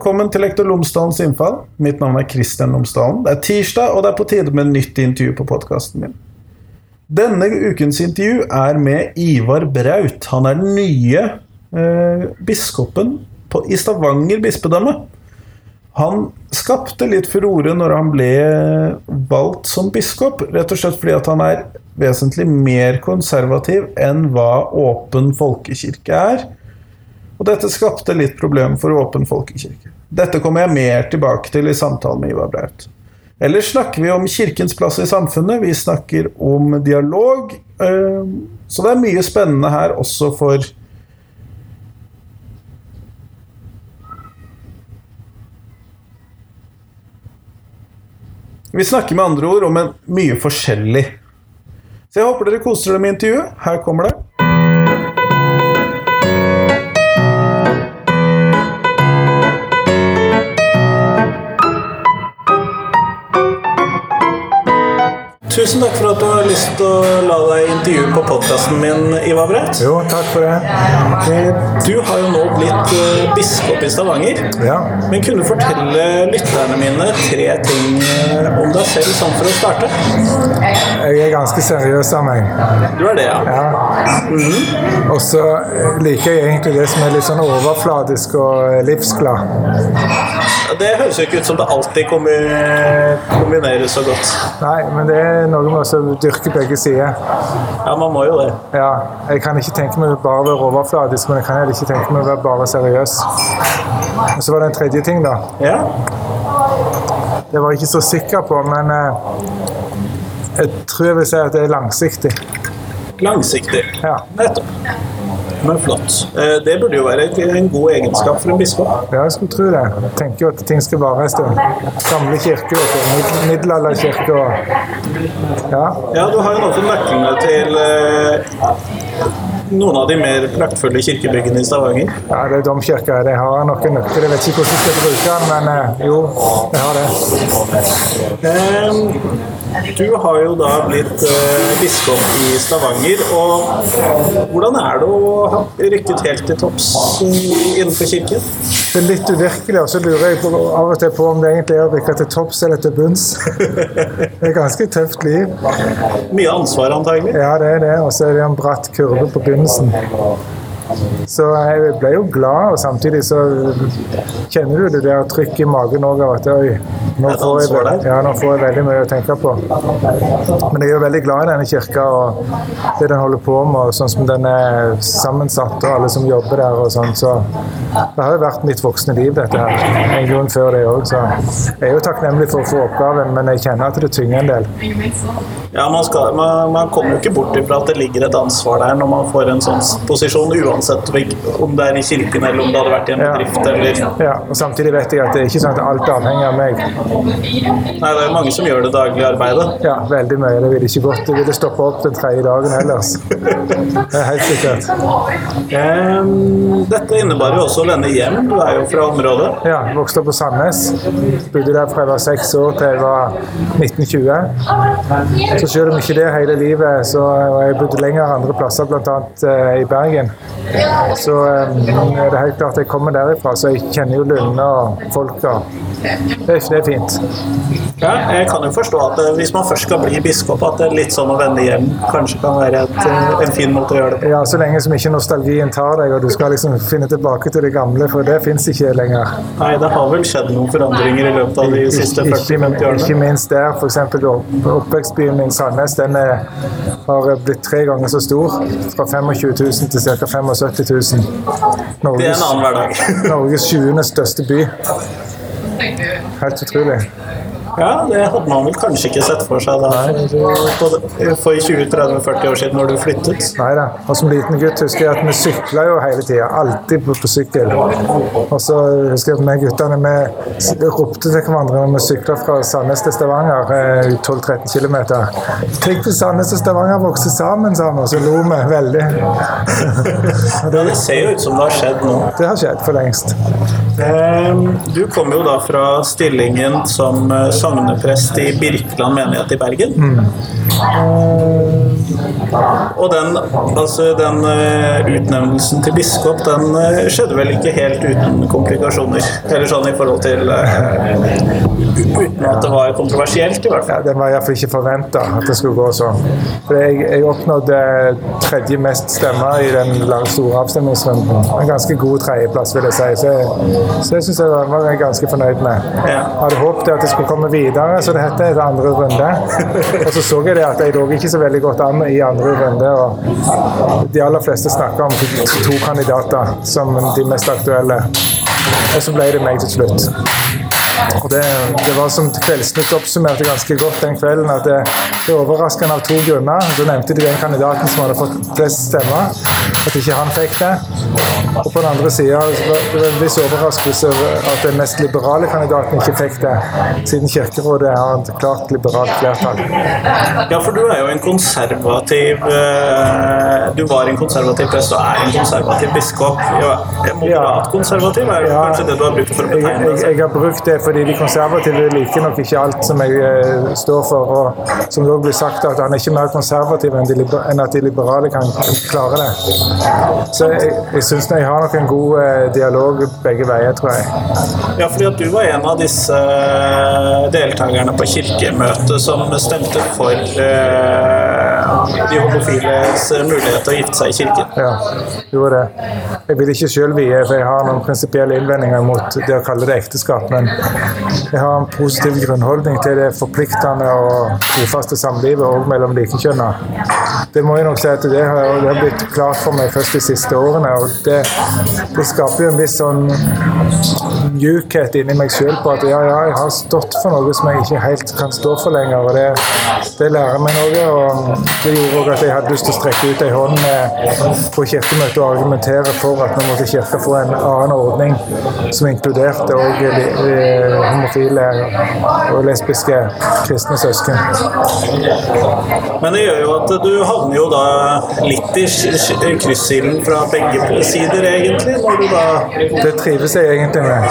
velkommen til Lektor Lomsdalens innfall. Mitt navn er Kristian Lomsdalen. Det er tirsdag, og det er på tide med nytt intervju på podkasten min. Denne ukens intervju er med Ivar Braut. Han er den nye eh, biskopen på, i Stavanger bispedømme. Han skapte litt furore når han ble valgt som biskop, rett og slett fordi at han er vesentlig mer konservativ enn hva åpen folkekirke er. Og dette skapte litt problem for åpen folkekirke. Dette kommer jeg mer tilbake til i samtalen med Ivar Braut. Ellers snakker vi om kirkens plass i samfunnet, vi snakker om dialog. eh, Så det er mye spennende her også for Vi snakker med andre ord om en mye forskjellig. Så jeg håper dere koser dere med intervjuet. Her kommer det. Tusen takk for at du har lyst til å la deg intervjue på podkasten min, Ivar Breit. Jo, takk for det. Du har jo nå blitt eh, biskop i Stavanger. Ja. Men kunne du fortelle lytterne mine tre ting eh, om deg selv, sånn for å starte? Jeg er ganske seriøs av meg. Du er det, ja? Ja. Og så liker jeg egentlig det som er litt sånn overfladisk og livsglad. Det høres jo ikke ut som det alltid kombineres så godt. Nei, men det er noe med å dyrke begge sider. Ja, man må jo det. Ja, jeg kan ikke tenke meg bare å være overfladisk, men jeg kan heller ikke tenke meg å være bare seriøs. Og så var det en tredje ting, da. Ja. Det var jeg ikke så sikker på, men eh, jeg tror jeg vil si at det er langsiktig. Langsiktig. Ja. Nettopp. Men flott. Eh, Det burde jo være en god egenskap for en biskop. Ja, jeg skulle tro det. Jeg tenker jo at ting skal vare en stund. Gamle kirker, og du. Middelalderkirker og Ja. Ja, du har jo noen nøklene til eh, noen av de mer praktfulle kirkebyggene i Stavanger. Ja, det er domkirka. De har nok nøkler. Jeg vet ikke hvordan jeg skal bruke den, men eh, jo, jeg har det. Um, Du har jo da blitt uh, biskop i Stavanger. og Hvordan er det å ha rykket helt til topps eh, innenfor kirken? Det er litt uvirkelig, og så lurer jeg på, av og til på om det egentlig er å rykke til topps eller til bunns. Det er ganske tøft liv. Mye ansvar, antagelig. Ja, det er det. Og så er det en bratt kurve på begynnelsen. Så jeg ble jo glad, og samtidig så kjenner du det der trykket i magen òg av at oi, nå får, jeg, veldig- ja, nå får jeg veldig mye å tenke på. Men jeg er jo veldig glad i denne kirka og det den holder på med, og sånn som den er sammensatt, og alle som jobber der og sånn. Så det har jo vært mitt voksne liv, dette her. En grunn før det òg, så jeg er jo takknemlig for å få oppgaven, men jeg kjenner at det tynger en del. Ja, man, skal, man, man kommer jo ikke bort ifra at det ligger et ansvar der når man får en sånn posisjon, uansett om det er i kirken eller om det hadde vært i en bedrift. eller... Ja, og samtidig vet jeg at det er ikke sånn at alt avhenger av meg. Nei, det er mange som gjør det daglige arbeidet. Ja, veldig mye. Det ville ikke gått. Det ville stoppa opp den tredje dagen ellers. Det er helt sikkert. Um, dette innebar jo også å vende hjem. Du er jo fra området. Ja, vokste opp på Sandnes. Bodde der fra jeg var seks år til jeg var 1920. Så selv om ikke det hele livet, så har jeg bodd lenger andre plasser, bl.a. i Bergen. Så det er helt klart jeg kommer derifra, så jeg kjenner jo Lunde og folka. Det, er- det er fint. Ja, jeg kan jo forstå at eh, hvis man først skal bli biskop, at det er litt sånn å vende hjem kanskje kan være et, eh, en fin måte å gjøre det på. Ja, Så lenge som ikke nostalgien tar deg, og du skal liksom finne tilbake til det gamle, for det fins ikke lenger. Nei, det har vel skjedd noen forandringer i løpet av de siste 40-50 årene. ikke minst der, f.eks. oppvekstbyen min Sandnes, den er, har blitt tre ganger så stor. Fra 25 000 til ca. 75 000. Det er en Norges, annen hverdag. Norges 20. største by. Helt utrolig. Ja, det hadde man vel kanskje ikke sett for seg da for, for 20-30-40 år siden når du flyttet. Nei da. Og som liten gutt husker jeg at vi sykla jo hele tida. Alltid på, på sykkel. Og så husker jeg at vi guttene vi ropte til hverandre når vi sykla fra Sandnes til Stavanger, eh, 12-13 km. Tenk hvis Sandnes og Stavanger vokste sammen, sa vi, og så lo vi veldig. Ja, det ser jo ut som det har skjedd nå. Det har skjedd for lengst. Ehm, Du kom jo da fra stillingen som eh, sogneprest i Birkeland menighet i Bergen. Og den, altså den eh, utnevnelsen til biskop den eh, skjedde vel ikke helt uten komplikasjoner? Eller sånn i forhold til eh, Uten at det var kontroversielt, i hvert fall. Ja, den var iallfall ikke forventa at det skulle gå sånn. For jeg, jeg oppnådde tredje mest stemmer i den store avstemningsrunden. En ganske god tredjeplass, vil jeg si. Så, så jeg syns jeg var var ganske fornøyd med. Ja. Jeg hadde håpet at det skulle komme videre, så det heter etter andre runde. Og så så jeg det at jeg lå ikke så veldig godt an i andre runde. Og de aller fleste snakker om to, to kandidater som de mest aktuelle. Og så ble det meg til slutt. Og det, det var som Kveldsnytt oppsummerte ganske godt den kvelden, at det, det er overraskende av to grunner. Da nevnte de den kandidaten som hadde fått flest stemmer, at ikke han fikk det. Og på den andre sida er en viss overraskelse at den mest liberale kandidaten ikke fikk det, siden Kirkerådet har et klart liberalt flertall. Ja, for du er jo en konservativ eh, Du var en konservativ prest og er en konservativ biskop. Moderat konservativ er Ja. kanskje det du har brukt for å Jeg, betegne deg selv. jeg har brukt det fordi de konservative liker nok ikke alt som jeg eh, står for. Og som det òg blir sagt, at han er ikke mer konservativ enn, de, enn at de liberale kan klare det. Så jeg, jeg syns jeg har nok en god eh, dialog begge veier, tror jeg. Ja, fordi at du var en av disse eh, deltakerne på kirkemøtet som stemte for eh, de homofiles mulighet til å gifte seg i kirken. Ja, gjorde det. Jeg vil ikke sjøl vie, for jeg har noen prinsipielle innvendinger mot det å kalle det ekteskap. Men jeg har en positiv grunnholdning til det forpliktende og trofaste samlivet òg mellom likekjønna. Det må jeg nok si at det har, det har blitt klart for meg først de siste årene. og Det, det skaper jo en viss sånn mjukhet inni meg sjøl på at ja, ja, jeg har stått for noe som jeg ikke helt kan stå for lenger. og Det, det lærer meg noe. og Det gjorde òg at jeg hadde lyst til å strekke ut ei hånd på kirkemøtet og argumentere for at nå måtte Kirka få en annen ordning som inkluderte òg homofile og lesbiske kristne søsken. Men det gjør jo at du havner jo da litt i kryssilden fra begge sider, egentlig, når du da Det trives jeg egentlig med.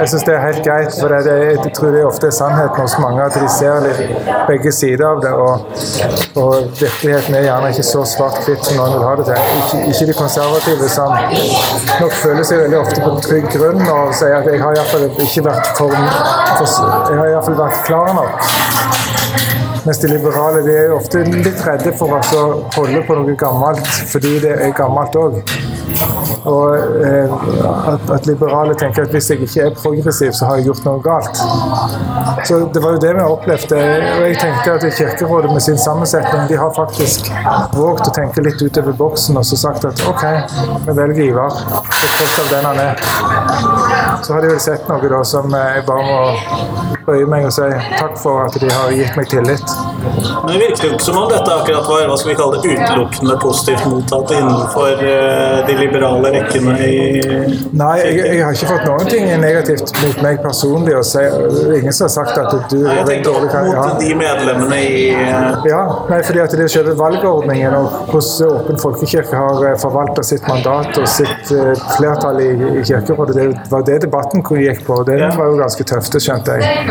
Jeg syns det er helt greit. for det, det, Jeg tror det ofte er sannheten hos mange at de ser litt begge sider av det. Og, og virkeligheten er gjerne ikke så svart-hvitt som noen vil ha det til. Ikke, ikke de konservative som nok føler seg veldig ofte på trygg grunn og sier at jeg har iallfall ikke vært for, for Jeg har iallfall vært klar nok. Mens de liberale de er ofte litt redde for å holde på noe gammelt fordi det er gammelt òg. Og eh, at, at liberale tenker at hvis jeg ikke er progressiv, så har jeg gjort noe galt. Så det var jo det vi opplevde. Og jeg tenkte at Kirkerådet med sin sammensetning de har faktisk våget å tenke litt utover boksen og så sagt at OK, vi velger Ivar på tross av den han er. Så har de vel sett noe da som jeg bare må bøye meg og si takk for at de har gitt meg tillit. Men det virker jo ikke som om dette akkurat var hva skal vi kalle det, utelukkende positivt mottatt innenfor eh, de liberale rekkene i Nei, jeg, jeg har ikke fått noen ting negativt mot meg personlig. Og si, ingen som har sagt at du er en dårlig kar. kan- mot ja. de medlemmene i eh, Ja, nei, fordi at det er selve valgordningen og hvordan Åpen folkekirke har forvalta sitt mandat og sitt eh, flertall i, i Kirkerådet. Det var det debatten gikk på. og Det var jo ganske tøft, det skjønte jeg.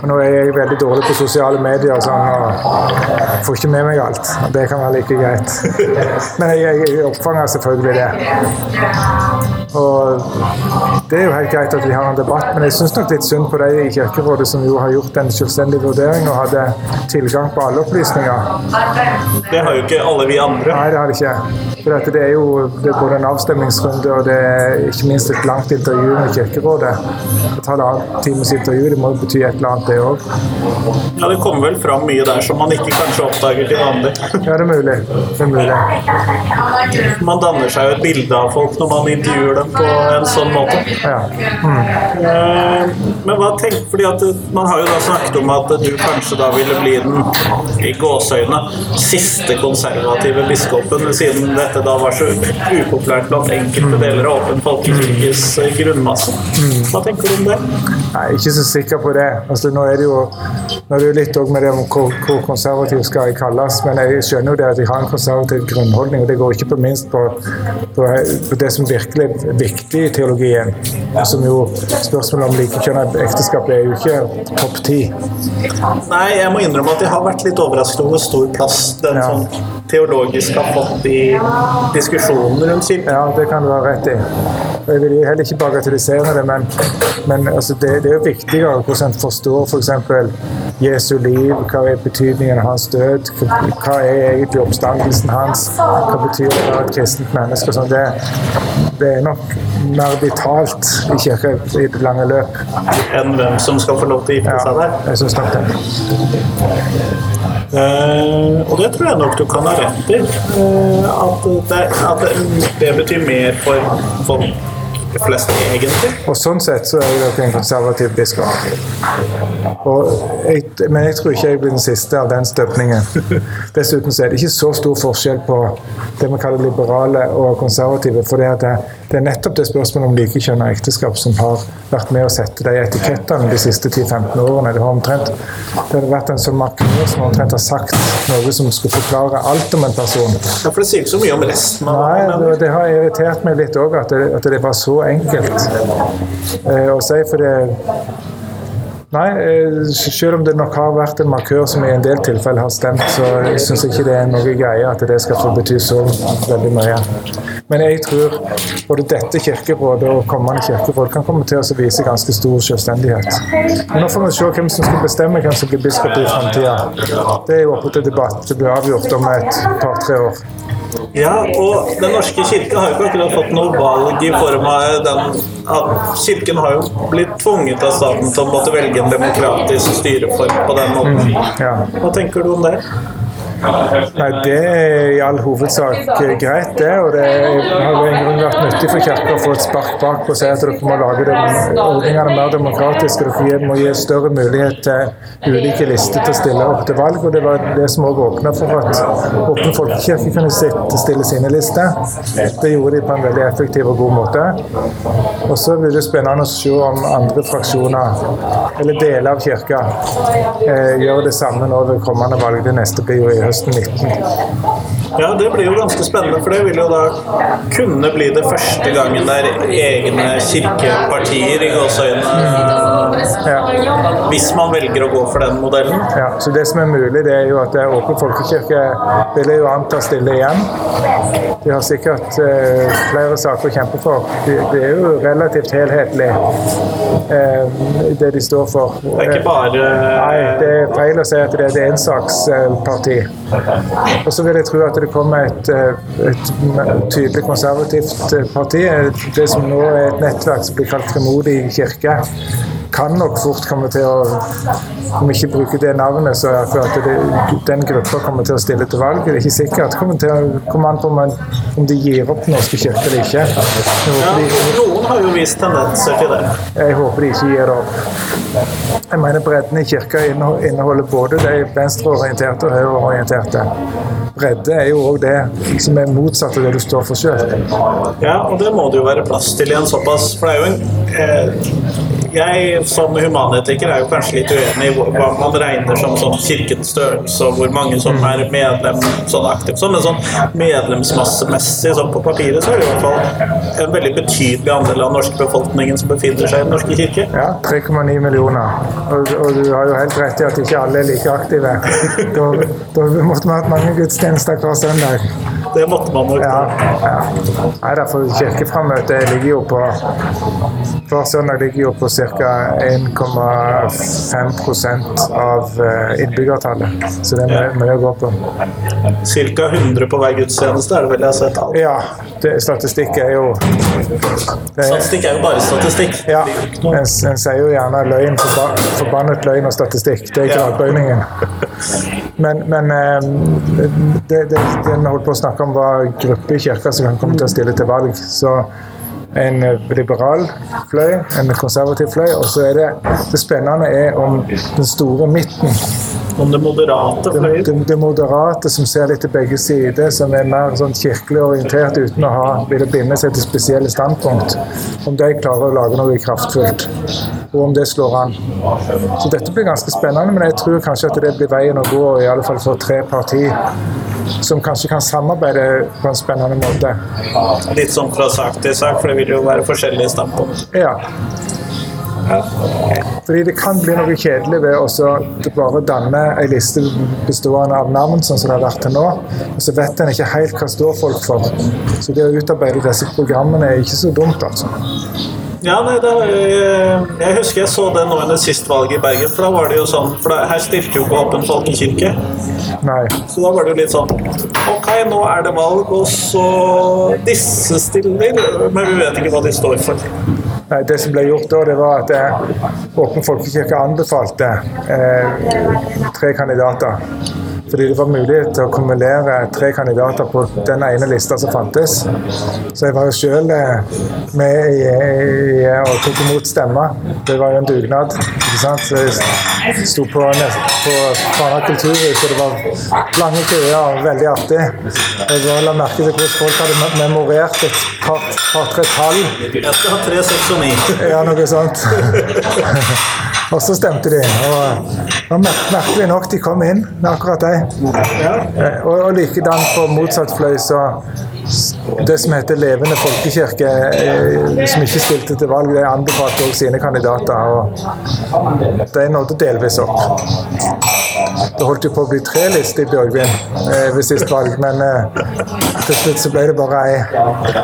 Og nå er jeg veldig dårlig på sosiale medier og sånn, og får ikke med meg alt. Det kan være like greit. Men jeg, jeg oppfanger selvfølgelig det. Og det er jo helt greit at vi har en debatt, men jeg syns nok litt synd på de i Kirkerådet som jo har gjort en selvstendig vurdering og hadde tilgang på alle opplysninger. Det har jo ikke alle vi andre. Nei, det har de ikke. For det er jo det er både en avstemningsrunde og det er ikke minst et langt intervju med Kirkerådet. Et halvannet times intervju, det må jo bety et eller annet, det òg. Ja, Det kommer vel fram mye der som man ikke kanskje oppdager til vanlig. Ja, det er mulig. Det er mulig. Man danner seg jo et bilde av folk når man intervjuer dem på en sånn måte. Ja. Mm. Men hva tenk, fordi at Man har jo da snakket om at du kanskje da ville bli den i gåseøyne siste konservative biskopen, siden dette da var så upopulært blant enkelte deler av Åpen folkekirkes grunnmasse. Hva tenker du om det? Nei, ikke så sikker på det. Altså, nå er det jo nå er det litt òg med det om hvor, hvor konservativ skal jeg kalles, men jeg skjønner jo det at jeg har en konservativ grunnholdning, og det går ikke på minst på på, på det som virkelig er viktig i teologien. Som jo spørsmålet om likekjønnet ekteskap er jo ikke topp ti. Nei, jeg må innrømme at jeg har vært litt overrasket over hvor stor plass den Ja. sånn teologisk har fått i diskusjonen rundt kirken. Ja, det kan du ha rett i. Jeg vil heller ikke bagatellisere det, men, men altså det, det er jo viktigere hvordan en forstår f.eks. For Jesu liv, hva er betydningen av hans død, hva er egentlig oppstandelsen hans, hva betyr det å være et kristent menneske sånn. Det, det er nok mer vitalt i kirka i det lange løp. Enn hvem som skal få lov til å gifte seg der. jeg syns nok det. Uh, og det tror jeg nok du kan ha rett i. Uh, at, det, at det betyr mer for folk flest, egentlig. Og sånn sett så er nok en konservativ biskop. Jeg, men jeg tror ikke jeg blir den siste av den støpningen. Dessuten så er det ikke så stor forskjell på det vi kaller liberale og konservative. For det, det er nettopp det spørsmålet om likekjønn og ekteskap som har vært med å sette de etikettene de siste 10-15 årene. Det har omtrent det har vært en sånn markør som omtrent har sagt noe som skulle forklare alt om en person. Ja, for det sier ikke så mye om resten av Nei, det, det har irritert meg litt òg, at, at det var så enkelt eh, å si. For det Nei, eh, selv om det nok har vært en markør som i en del tilfeller har stemt, så jeg ikke det er noe greie at det skal få bety så veldig mye. Men jeg tror både dette kirkerådet og kommende kirkeråd kan komme til å vise ganske stor selvstendighet. Men nå får vi se hvem som skal bestemme hvem som blir biskop i framtida. Det er jo oppe til debatt. Det blir avgjort om et par-tre år. Ja, og Den norske kirke har jo ikke akkurat fått noe valg i form av den at Kirken har jo blitt tvunget av staten til å måtte velge en demokratisk styreform på den måten. Hva tenker du om det? Nei, Det er i all hovedsak eh, greit, det. Og det har jo en grunn vært nyttig for Kirka å få et spark bak og si at dere må lage ordningene mer demokratiske. Dere må gi større mulighet til ulike lister til å stille opp til valg. Og det var det som også åpna for at Åpne folkekirke kunne stille sine lister. Det gjorde de på en veldig effektiv og god måte. Og så blir det spennende å se om andre fraksjoner, eller deler av kirka, eh, gjør det samme nå ved kommende valg. Det neste blir jo i høsten 19. Ja, Det blir jo ganske spennende, for det vil jo da kunne bli det første gangen det er egne kirkepartier i gåseøynene. Ja. Hvis man velger å gå for den modellen. Ja, så Det som er mulig, det er jo at det er Åpen folkekirke vil jeg jo anta stille igjen. De har sikkert eh, flere saker å kjempe for. Det de er jo relativt helhetlig, eh, det de står for. Det er ikke bare Nei, det er feil å si at det er et ensaksparti. Og så vil jeg tro at det kommer et, eh, et tydelig konservativt eh, parti. Det som nå er et nettverk som blir kalt Fremodig kirke, kan nok fort komme til å Om vi ikke bruker det navnet, så er det at det, den gruppa kommer til å stille til valg. Det er ikke sikkert. Det kommer, til å, kommer an på om, om de gir opp norske kirke eller ikke. Ja, de, Noen har jo vist tendenser til det. jeg håper de ikke gir det opp. Jeg mener Bredden i kirka inneholder både de venstreorienterte og høyreorienterte. Bredde er jo òg det som er motsatt av det du står for sjøl. Ja, og det må det jo være plass til i en såpass For det er jo en eh, Jeg som humanetiker er jo kanskje litt uenig i hva man regner som sånn kirkens størrelse, og hvor mange som er medlem sånn aktivt. sånn, Men sånn medlemsmassemessig sånn på papiret så er det i hvert fall en veldig betydelig andel av norske befolkningen som befinner seg i Den norske kirke. Ja, 3,9 millioner. Og, og du har jo helt rett i at ikke alle er like aktive. Da, da måtte vi hatt mange gudstjenester hver søndag. Det måtte man nok. Ja, ja. Nei, derfor Kirkeframmøtet ligger jo på Hver søndag ligger jo på ca. 1,5% av eh, innbyggertallet. Så det er mye, å gå på. Ca. 100 på hver gudstjeneste er det vel jeg har sett. alt. Ja, statistikk er jo det, Statistikk er jo bare statistikk. Ja, en, en sier jo gjerne løgn, forba, forbannet løgn og statistikk. Det er gradbøyningen. Men, men eh, det, det, det vi holdt på å snakke om, var grupper i kirka som kan komme til å stille til valg. Så en eh, liberal fløy, en konservativ fløy, og så er det det spennende er om den store midten Om det moderate det, fløyen. det, det moderate som ser litt til begge sider, som er mer sånn kirkelig orientert uten å ha, ville binde seg til spesielle standpunkt, om de klarer å lage noe kraftfullt. Og om det slår an. Så dette blir ganske spennende, men jeg tror kanskje at det blir veien å gå, i alle fall for tre partier som kanskje kan samarbeide på en spennende måte. Litt sånn fra sak til sak, for det vil jo være forskjellige standpunkt. Ja. Fordi det kan bli noe kjedelig ved å bare danne en liste bestående av navn, sånn som det har vært til nå. Og så vet en ikke helt hva står folk for. Så det å utarbeide disse programmene er ikke så dumt, altså. Ja, nei, da, jeg husker jeg så det nå under sist valg i Bergen. For da var det jo sånn For da, her stilte jo ikke Åpen folkekirke. Nei. Så da var det jo litt sånn Ok, nå er det valg, og så Disse stiller, men vi vet ikke hva de står for. Nei, Det som ble gjort da, det var at eh, Åpen folkekirke anbefalte eh, tre kandidater. Fordi det var mulighet til å kumulere tre kandidater på den ene lista som fantes. Så jeg var jo sjøl eh, med i, i, og tok imot stemmer. Det var jo en dugnad. ikke sant? Så jeg sto på, på Fana kulturhus, og det var lange køer og veldig artig. Jeg la merke til hvordan folk hadde memorert et par-tre par, tall. Jeg skal ha tre, seks og ni. Ja, noe sånt. Og så stemte de. Og, og merkelig nok, de kom inn med akkurat de. Eh, og, og likedan på motsatt fløy så det som heter Levende folkekirke, eh, som ikke stilte til valg, de anbefalte også sine kandidater. Og de nådde delvis opp. Det holdt jo på å bli tre lister i Bjørgvin eh, ved sist valg, men eh, til slutt så ble det bare ei,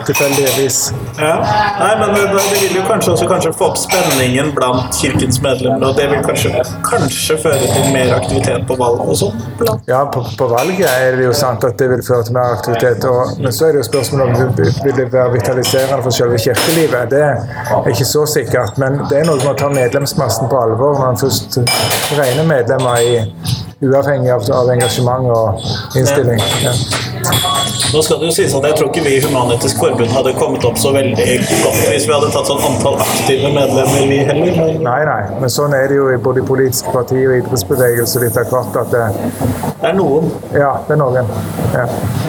tilfeldigvis. Ja. Nei, men det, det, vil jo kanskje også kanskje få opp spenningen blant kirkens medlemmer, og det vil kanskje, kanskje føre til mer aktivitet på valg og sånn? Ja, på, på, valget er det jo sant at det vil føre til mer aktivitet, og, men så er det jo spørsmålet om det vil være vitaliserende for selve kirkelivet. Det er ikke så sikkert, men det er noe med å ta medlemsmassen på alvor når man først regner medlemmer i uavhengig av, av engasjement og innstilling. Ja. Nå skal det jo sies at Jeg tror ikke vi i Human-Etisk Forbund hadde kommet opp så veldig godt hvis vi hadde tatt sånn antall aktive medlemmer, vi heller. Men... Nei, nei, men sånn er det jo i både politiske partier og idrettsbevegelse litt av hvert. at det... det er noen. Ja, det er noen. Ja.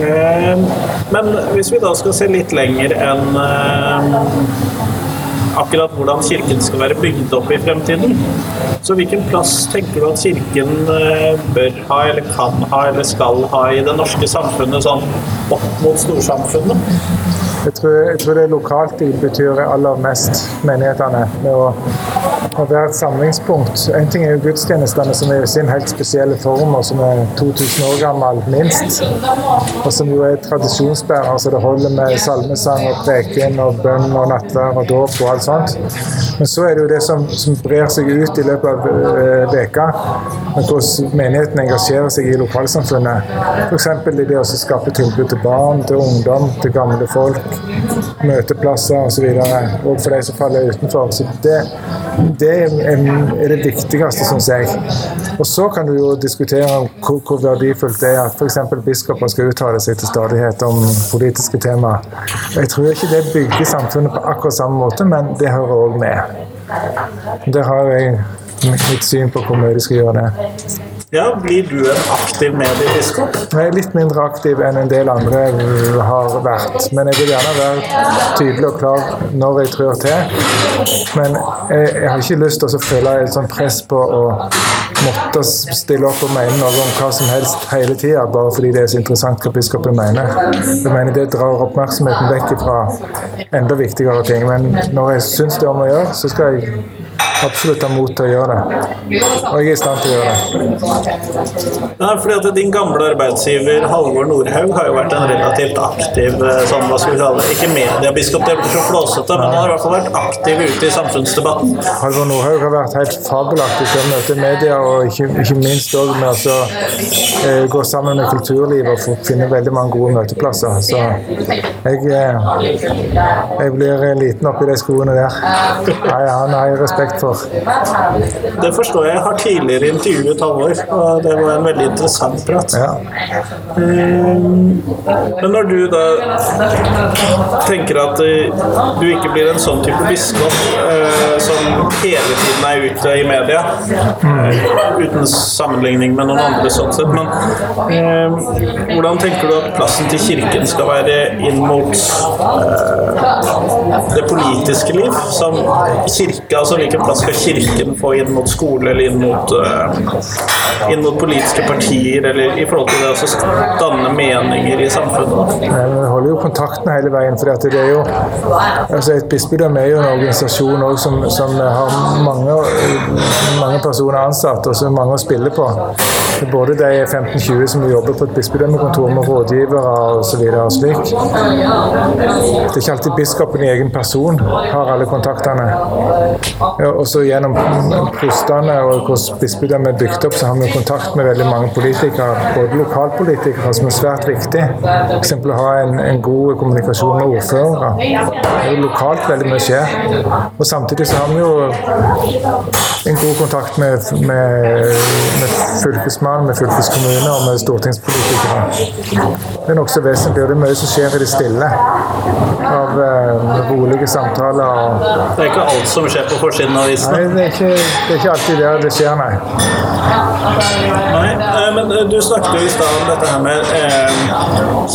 Eh, men hvis vi da skal se litt lenger enn eh, akkurat hvordan Kirken skal være bygd opp i fremtiden. Så hvilken plass tenker du at Kirken eh, bør ha, eller kan ha, eller skal ha i det norske samfunnet, sånn opp mot storsamfunnet? Jeg tror, jeg tror det lokalt de betyr aller mest, menighetene. med å å være et samlingspunkt. En ting er jo gudstjenestene, som er i sin helt spesielle form, og som er 2000 år gammel, minst. Og som jo er tradisjonsbærer, så det holder med salmesang og preken og bønn og nattvær og dåp og alt sånt. Men så er det jo det som, som brer seg ut i løpet av veka. veka, hvordan menigheten engasjerer seg i lokalsamfunnet. F.eks. i det å skape tilbud til barn, til ungdom, til gamle folk, møteplasser osv. Og, og for de som faller utenfor. Så det, det er det viktigste, syns jeg. Og så kan du jo diskutere hvor, hvor verdifullt det er at f.eks. biskoper skal uttale seg til stadighet om politiske temaer. Jeg tror ikke det bygger samfunnet på akkurat samme måte, men det hører òg med. Der har jeg mitt syn på hvor mye de skal gjøre det. Ja, Blir du en aktiv mediebiskop? Jeg er litt mindre aktiv enn en del andre har vært. Men jeg vil gjerne være tydelig og klar når jeg trør til. Men jeg, jeg har ikke lyst til å føle et sånt press på å måtte stille opp og mene noe om hva som helst hele tida, bare fordi det er så interessant hva biskopen mener. Jeg mener Det drar oppmerksomheten vekk fra enda viktigere ting. Men når jeg syns det er om å gjøre, så skal jeg absolutt har mot til å gjøre det. Og jeg er i stand til å gjøre det. Ja, fordi at Din gamle arbeidsgiver Halvor Nordhaug har jo vært en relativt aktiv eh, sånn, hva skal vi kalle det, ikke mediebiskop, det blir så flåsete, men han har i hvert fall vært aktiv ute i samfunnsdebatten. Halvor Nordhaug har vært helt fabelaktig til å møte media, og ikke, ikke minst òg med å eh, gå sammen med kulturlivet og finne veldig mange gode møteplasser. Så jeg, eh, jeg blir liten oppi de skoene der. Nei, han har jeg respekt for. Det forstår jeg. Jeg har tidligere intervjuet Halvor, og det var en veldig interessant prat. Ja. Um, men når du da tenker at du ikke blir en sånn type biskop uh, som hele tiden er ute i media. Eh, uten sammenligning med noen andre, sånn sett. Men eh, hvordan tenker du at plassen til Kirken skal være inn mot eh, det politiske liv? Som kirke, altså Hvilken plass skal Kirken få inn mot skole eller inn mot, eh, inn mot politiske partier, eller i forhold til det å danne meninger i samfunnet? Vi holder jo kontakten hele veien. for det er jo, altså Et bispedømme er jo en organisasjon som, som, har mange, mange personer ansatt og så mange å spille på. Både de 15-20 som jobber på et bispedømmekontor med rådgivere osv. slik. Det er ikke alltid biskopen i egen person har alle kontaktene. Og så gjennom prostene og hvordan bispedømmet er bygd opp, så har vi kontakt med veldig mange politikere, både lokalpolitikere, som er svært viktig. F.eks. å ha en, en, god kommunikasjon med ordførere. Det er lokalt veldig mye skjer. Og samtidig så har vi jo en god kontakt med, med, med fylkesmannen, med fylkeskommunen og med stortingspolitikere. Det er nokså vesentlig, og det er mye som skjer i det stille. Av eh, rolige samtaler. Og... Det er ikke alt som skjer på forsiden av avisene? Nei, det er, ikke, det er ikke alltid der det skjer, nei. Nei, eh, men eh, du snakket jo i stad om dette her med eh,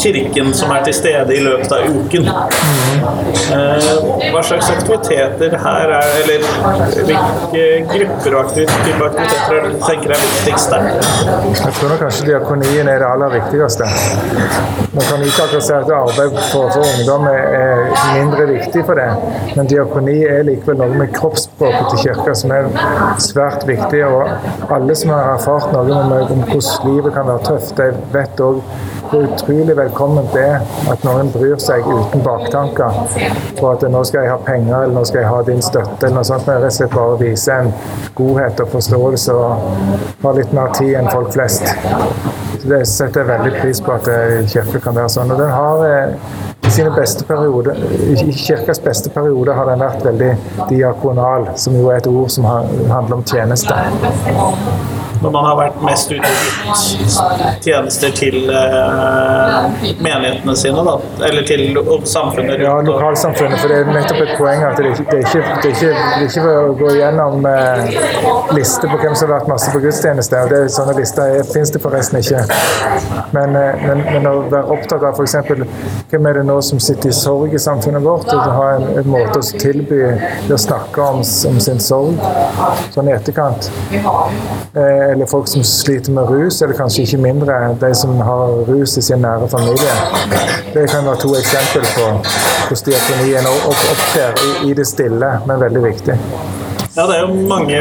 kirken som er til stede i løpet av uken. Mm. Eh, hva slags aktiviteter her er Eller hvilke grupper og aktiviteter, aktiviteter tenker er viktigst der? Jeg tror nok kanskje diakonien er det aller viktigste. Man kan ikke akkurat si at arbeid for, for ungdom er mindre viktig for det, men diakoni er likevel noe med kroppsspråket til kirka som er svært viktig. Og alle som har erfart noe om hvordan livet kan være tøft, de vet òg hvor utrolig velkomment det at noen bryr seg uten baktanker på at nå skal jeg ha penger eller nå skal jeg ha din støtte. eller noe sånt, Men rett og slett bare vise en godhet og forståelse og ha litt mer tid enn folk flest. Så Det setter jeg veldig pris på at kirka kan være sånn. og den har eh, sine beste perioder, I kirkas beste periode har den vært veldig diakonal, som jo er et ord som handler om tjeneste når man har vært mest ute og gitt tjenester til uh, menighetene sine, da? Eller til samfunnet Ja, lokalsamfunnet. For det er nettopp et poeng at det er det er ikke, det er ikke, det er ikke å gå gjennom uh, lister på hvem som har vært masse på gudstjeneste. og det, Sånne lister finnes det forresten ikke. Men, uh, men, men, å være opptatt av f.eks. hvem er det nå som sitter i sorg i samfunnet vårt, og ha en, en måte å tilby å snakke om, om sin sorg sånn i etterkant. Eh, eller folk som sliter med rus, eller kanskje ikke mindre de som har rus i sin nære familie. Det kan være to eksempler på hvordan diakonien opptrer i, det stille, men veldig viktig. Ja, det er jo mange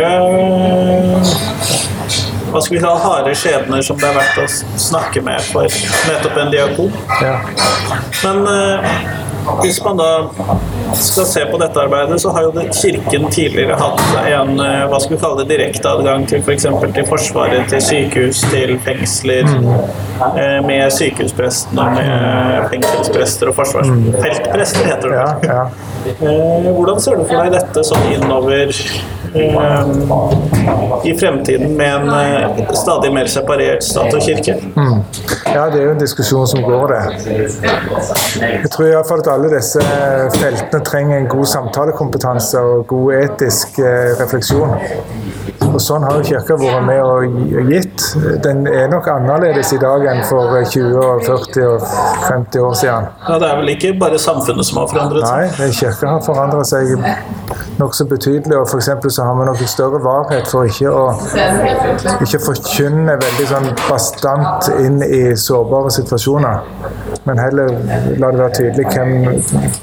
hva skal vi si, harde skjebner som det er verdt å snakke med for nettopp en diakon. Ja. Men uh, hvis man da skal se på dette arbeidet, så har jo Kirken tidligere hatt en eh, hva skal vi kalle det, direkteadgang til f.eks. For til Forsvaret, til sykehus, til fengsler. Med med sykehusprestene, med fengselsprester og forsvarsfeltprester, heter det. Ja, ja. Eh, hvordan ser du for deg dette sånn innover i fremtiden med en stadig mer separert stat og kirke? Mm. Ja, det er jo en diskusjon som går, det. Jeg tror iallfall at alle disse feltene trenger en god samtalekompetanse og god etisk eh, refleksjon. Og Sånn har jo Kirka vært med og gitt. Den er nok annerledes i dag enn for 20, 40 og 50 år siden. Ja, Det er vel ikke bare samfunnet som har forandret seg? Nei, Kirka har forandret seg nokså betydelig. og for så har vi noe større varhet for ikke å ikke forkynne veldig sånn bastant inn i sårbare situasjoner. Men heller la det være tydelig hvem,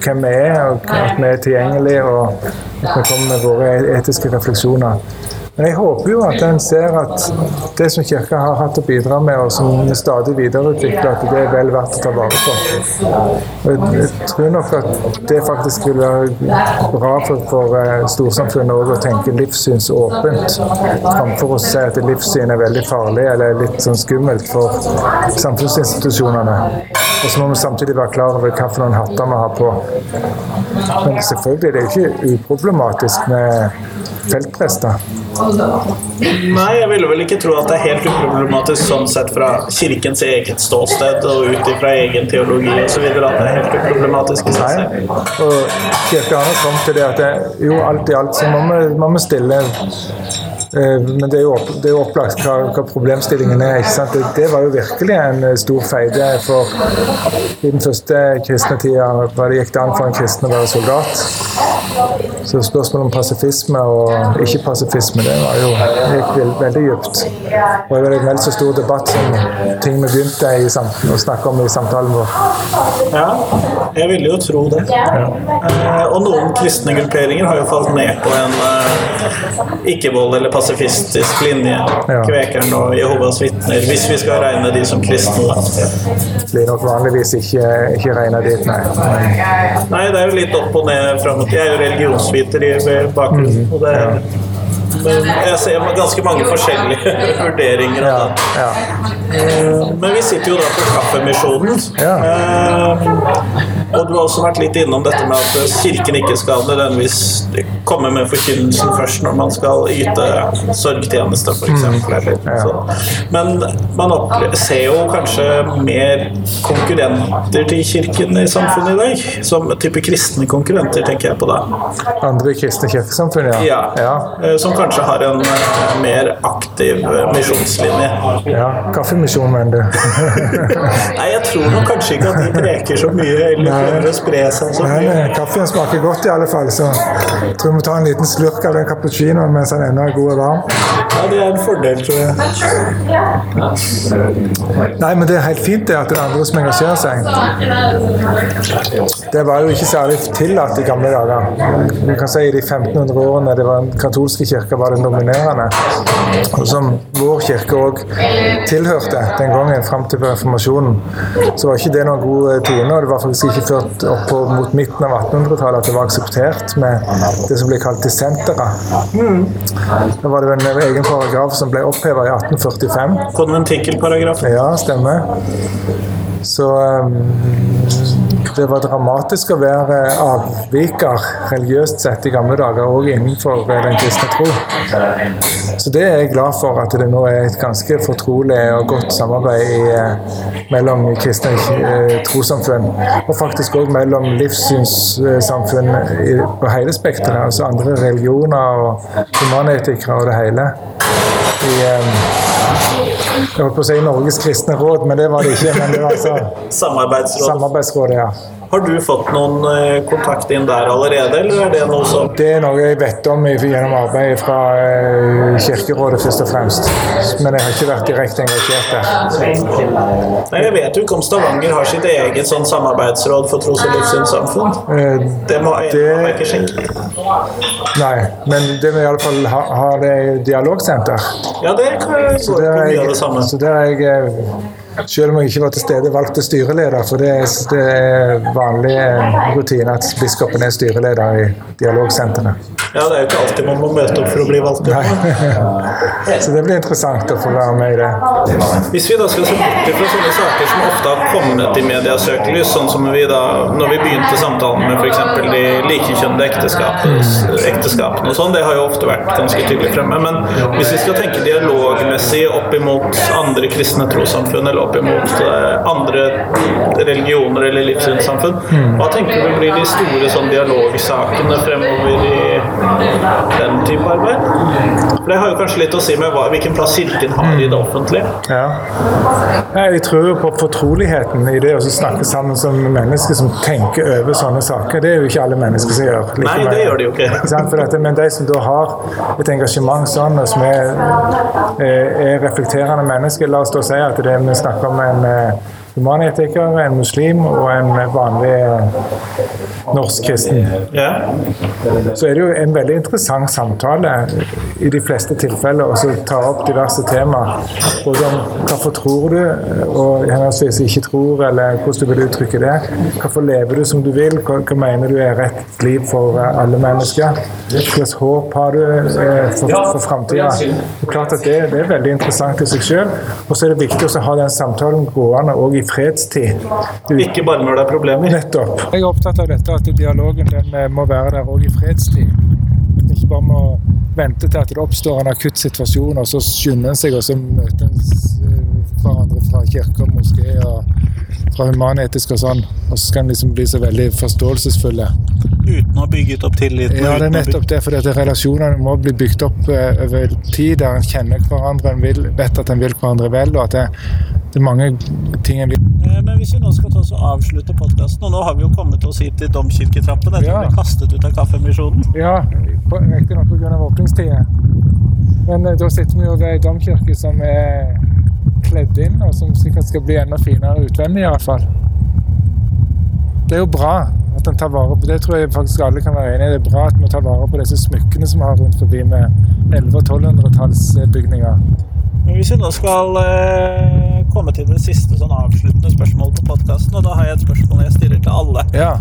hvem vi er, og at vi er tilgjengelige, og at vi kommer med våre etiske refleksjoner. Men jeg håper jo at en ser at det som Kirka har hatt å bidra med, og som vi stadig videreutvikler, at det er vel verdt å ta vare på. Jeg tror nok at det faktisk vil være bra for, for eh, storsamfunnet òg å tenke livssynsåpent, framfor å si at livssyn er veldig farlig eller litt sånn skummelt for samfunnsinstitusjonene. Og så må vi samtidig være klar over hvilke hatter vi har på. Men selvfølgelig er det ikke uproblematisk med feltprester. Nei, jeg ville vel ikke tro at det er helt uproblematisk sånn sett fra kirkens eget ståsted og ut ifra egen teologi osv. at det er helt uproblematisk. Nei. Og kirka har kommet til det at det, jo, alt i alt så må vi, må vi stille eh, men det er jo, opp, det er jo opplagt hva, hva problemstillingen er. ikke sant? Det, det var jo virkelig en eh, stor feide. For i den første kristne tida var det gikk det an for en kristen å være soldat. Så spørsmålet om pasifisme og ikke-pasifisme det var jo, gikk veldig dypt. Og det var en vel så stor debatt som ting vi begynte i, å snakke om i samtalen vår. Ja, jeg ville jo tro det. Ja. og noen kristne grupperinger har jo falt ned på en eh, ikke-vold- eller pasifistisk linje. Ja. Kvekeren og Jehovas vitner, hvis vi skal regne de som kristne. Det Blir nok vanligvis ikke, ikke regna dit, nei. Nei, det er jo litt opp og ned fram og til. Er religionsviter i bakgrunnen. bakgrunn. Og det er, men jeg ser ganske mange forskjellige vurderinger av det. ja. Eh, Men vi sitter jo da på Kaffemisjonen. Ja. Eh, og du har også vært litt innom dette med at Kirken ikke skal nødvendigvis komme med forkynnelsen først når man skal yte sorgtjeneste, f.eks. Ja. Men man ser jo kanskje mer konkurrenter til Kirken i samfunnet i dag. Som type kristne konkurrenter, tenker jeg på da. Andre kristne kirkesamfunn, ja. Ja. ja. Eh, Som kanskje har en eh, mer aktiv eh, misjonslinje. ja. Kaffemisjon, mener du? Nei, jeg tror nok kanskje ikke at de preker så mye eller Nei. å spre seg så Nei, mye. kaffen smaker godt i alle fall, så jeg tror vi må ta en liten slurk av den cappuccinoen mens den ennå er god og varm. Ja, det er en fordel, tror jeg. Nei, men det er helt fint det at det er andre som engasjerer seg. Det var jo ikke særlig tillatt i gamle dager. Vi kan si I de 1500 årene det var den katolske kirka var den dominerende, og som vår kirke òg tilhørte den gangen fram til reformasjonen, så var ikke det noen god eh, tone. og Det var faktisk ikke ført opp mot midten av 1800-tallet at det var akseptert med det som ble kalt dissentere. Da var det en egen paragraf som ble oppheva i 1845. Konventikkelparagrafen. Ja, stemmer. Så um, det var dramatisk å være avviker religiøst sett i gamle dager, òg innenfor eh, den kristne tro. Så det er jeg glad for, at det nå er et ganske fortrolig og godt samarbeid i, eh, mellom kristne eh, trossamfunn, og faktisk òg mellom livssynssamfunn på hele spekteret, altså andre religioner og humanetikere og det hele. I, jeg holdt på å si Norges kristne råd, men det var det ikke. Men det var altså Samarbeidsrådet. Samarbeidsrådet, ja. Har du fått noen eh, kontakt inn der allerede, eller er det noe som Det er noe jeg vet om gjennom arbeidet fra eh, Kirkerådet, først og fremst. Men jeg har ikke vært direkte engasjert der. Nei, Jeg vet jo ikke om Stavanger har sitt eget sånn samarbeidsråd for tros- og livssynssamfunn. Eh, Det må jeg Det- ikke sjekke. Nei, men det må i alle fall ha, har det dialogsenter. Ja, det kan jeg Så gå på mye av det samme. så der er jeg eh, selv om jeg ikke var til stede, valgte styreleder. For det er, det er vanlig eh, rutine at biskopen er styreleder i dialogsentrene. Ja, det er jo ikke alltid man må møte opp for å bli valgt Nei. Så det blir interessant å få være med i det. Hvis vi da skal se bort fra sånne saker som ofte har kommet i medias søkelys, sånn som vi da, når vi begynte samtalen med f.eks. de likekjønnede ekteskapene og sånn, det har jo ofte vært ganske tydelig fremme. Men hvis vi skal tenke dialogmessig opp imot andre kristne trossamfunn, eller opp imot eh, andre religioner eller livssynssamfunn, hva tenker du blir de store sånn dialogsakene fremover i den type arbeid? For det har jo kanskje litt å si med hva, hvilken plass Kirken har i det offentlige. Ja. Jeg tror jo på fortroligheten i det å snakke sammen som mennesker som tenker over sånne saker. Det er jo ikke alle mennesker som gjør. like Nei, det gjør de jo ikke. Dette, men de som da har et engasjement sånn, og som er, eh, er reflekterende mennesker La oss da si at det vi snakker om en eh, humanetiker, en muslim og en vanlig eh, norsk kristen. Ja. Så er det jo en veldig interessant samtale i de fleste tilfeller å så ta opp diverse temaer. Både om hvorfor tror du, og henholdsvis ikke tror, eller hvordan du vil uttrykke det. Hvorfor lever du som du vil, hva, hva mener du er rett liv for eh, alle mennesker? Hvilket håp har du eh, for, for framtida? Det, det er veldig interessant i seg sjøl. Og så er det viktig å ha den samtalen gående òg i fredstid. Du, Ikke bare når det er problemer. Nettopp. Jeg er opptatt av dette at dialogen den eh, må være der òg i fredstid. At vi ikke bare må vente til at det oppstår en akutt situasjon, og så skynder en seg, og så møter en hverandre fra kirke og moské og fra human-etisk og sånn. Og så skal en liksom bli så veldig forståelsesfulle. Uten å ha bygget opp tilliten. Ja, det er bygge- nettopp det, For relasjonene må bli bygd opp eh, over tid, der en kjenner hverandre, en vil, vet at en vil hverandre vel, og at det, det er mange ting en vil Eh, Men hvis vi nå skal ta oss og avslutte podkasten, og nå har vi jo kommet oss hit til Domkirketrappen etter Ja. å bli kastet ut av Kaffemisjonen. Ja, riktignok pga. åpningstider. Men eh, da sitter vi jo ved ei domkirke som er kledd inn, og som sikkert skal bli enda finere utvendig, fall. Det er jo bra at en tar vare på det. tror jeg faktisk alle kan være enig i. Det er bra at vi tar vare på disse smykkene som vi har rundt forbi med 1100- og 1200-tallsbygninger. Hvis vi nå skal eh, komme til det siste sånn avsluttende spørsmålet på podkasten, og da har jeg et spørsmål jeg stiller til alle. Ja.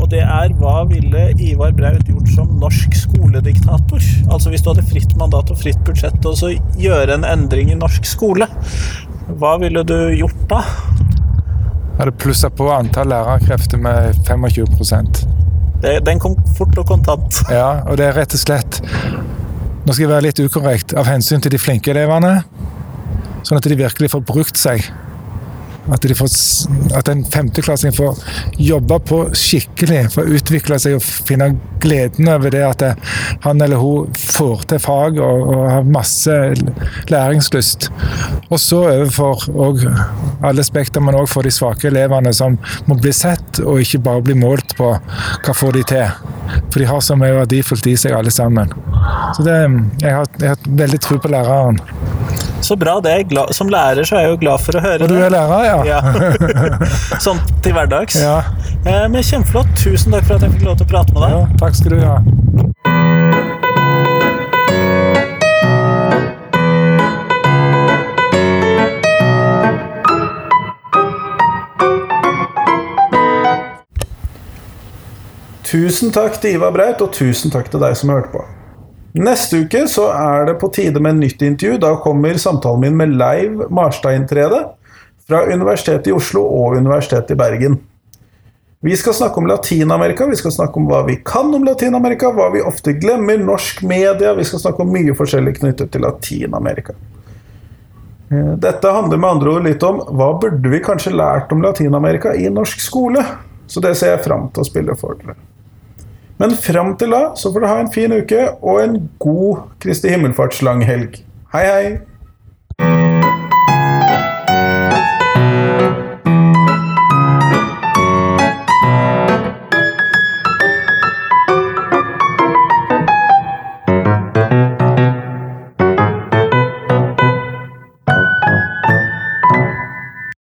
Og det er hva ville Ivar Braut gjort som norsk skolediktator? Altså hvis du hadde fritt mandat og fritt budsjett og så gjøre en endring i norsk skole. Hva ville du gjort da? Jeg hadde plussa på antall lærerkrefter med 25 Det, den kom fort og kontant. Ja, og det er rett og slett Nå skal jeg være litt ukorrekt. Av hensyn til de flinke elevene, sånn at de virkelig får brukt seg. At, de får, at en femteklassing får jobbe på skikkelig, får utvikle seg og finne gleden over det at det, han eller hun får til fag og, og har masse læringslyst. Og så overfor og alle spekter, men òg for de svake elevene som må bli sett, og ikke bare bli målt på hva får de til. For de har så mye verdifullt i seg, alle sammen. Så det, jeg, har, jeg har veldig tro på læreren. Så bra. det Som lærer så er jeg jo glad for å høre Og du er lærer, ja? Ja. sånn til hverdags. Ja. Eh, Men kjempeflott. Tusen takk for at jeg fikk lov til å prate med deg. ja takk skal du ha. Tusen takk til Ivar Braut, og tusen takk til deg som hørte på. Neste uke så er det på tide med nytt intervju. Da kommer samtalen min med Leiv Marstad-inntrede fra Universitetet i Oslo og Universitetet i Bergen. Vi skal snakke om Latin-Amerika, vi skal snakke om hva vi kan om Latin-Amerika, hva vi ofte glemmer, norsk media Vi skal snakke om mye forskjellig knyttet til Latin-Amerika. Eh, Dette handler med andre ord litt om hva burde vi kanskje lært om Latin-Amerika i norsk skole? Så det ser jeg fram til å spille for dere. Men fram til da så får du ha en fin uke og en god Kristi himmelfartslanghelg. Hei, hei!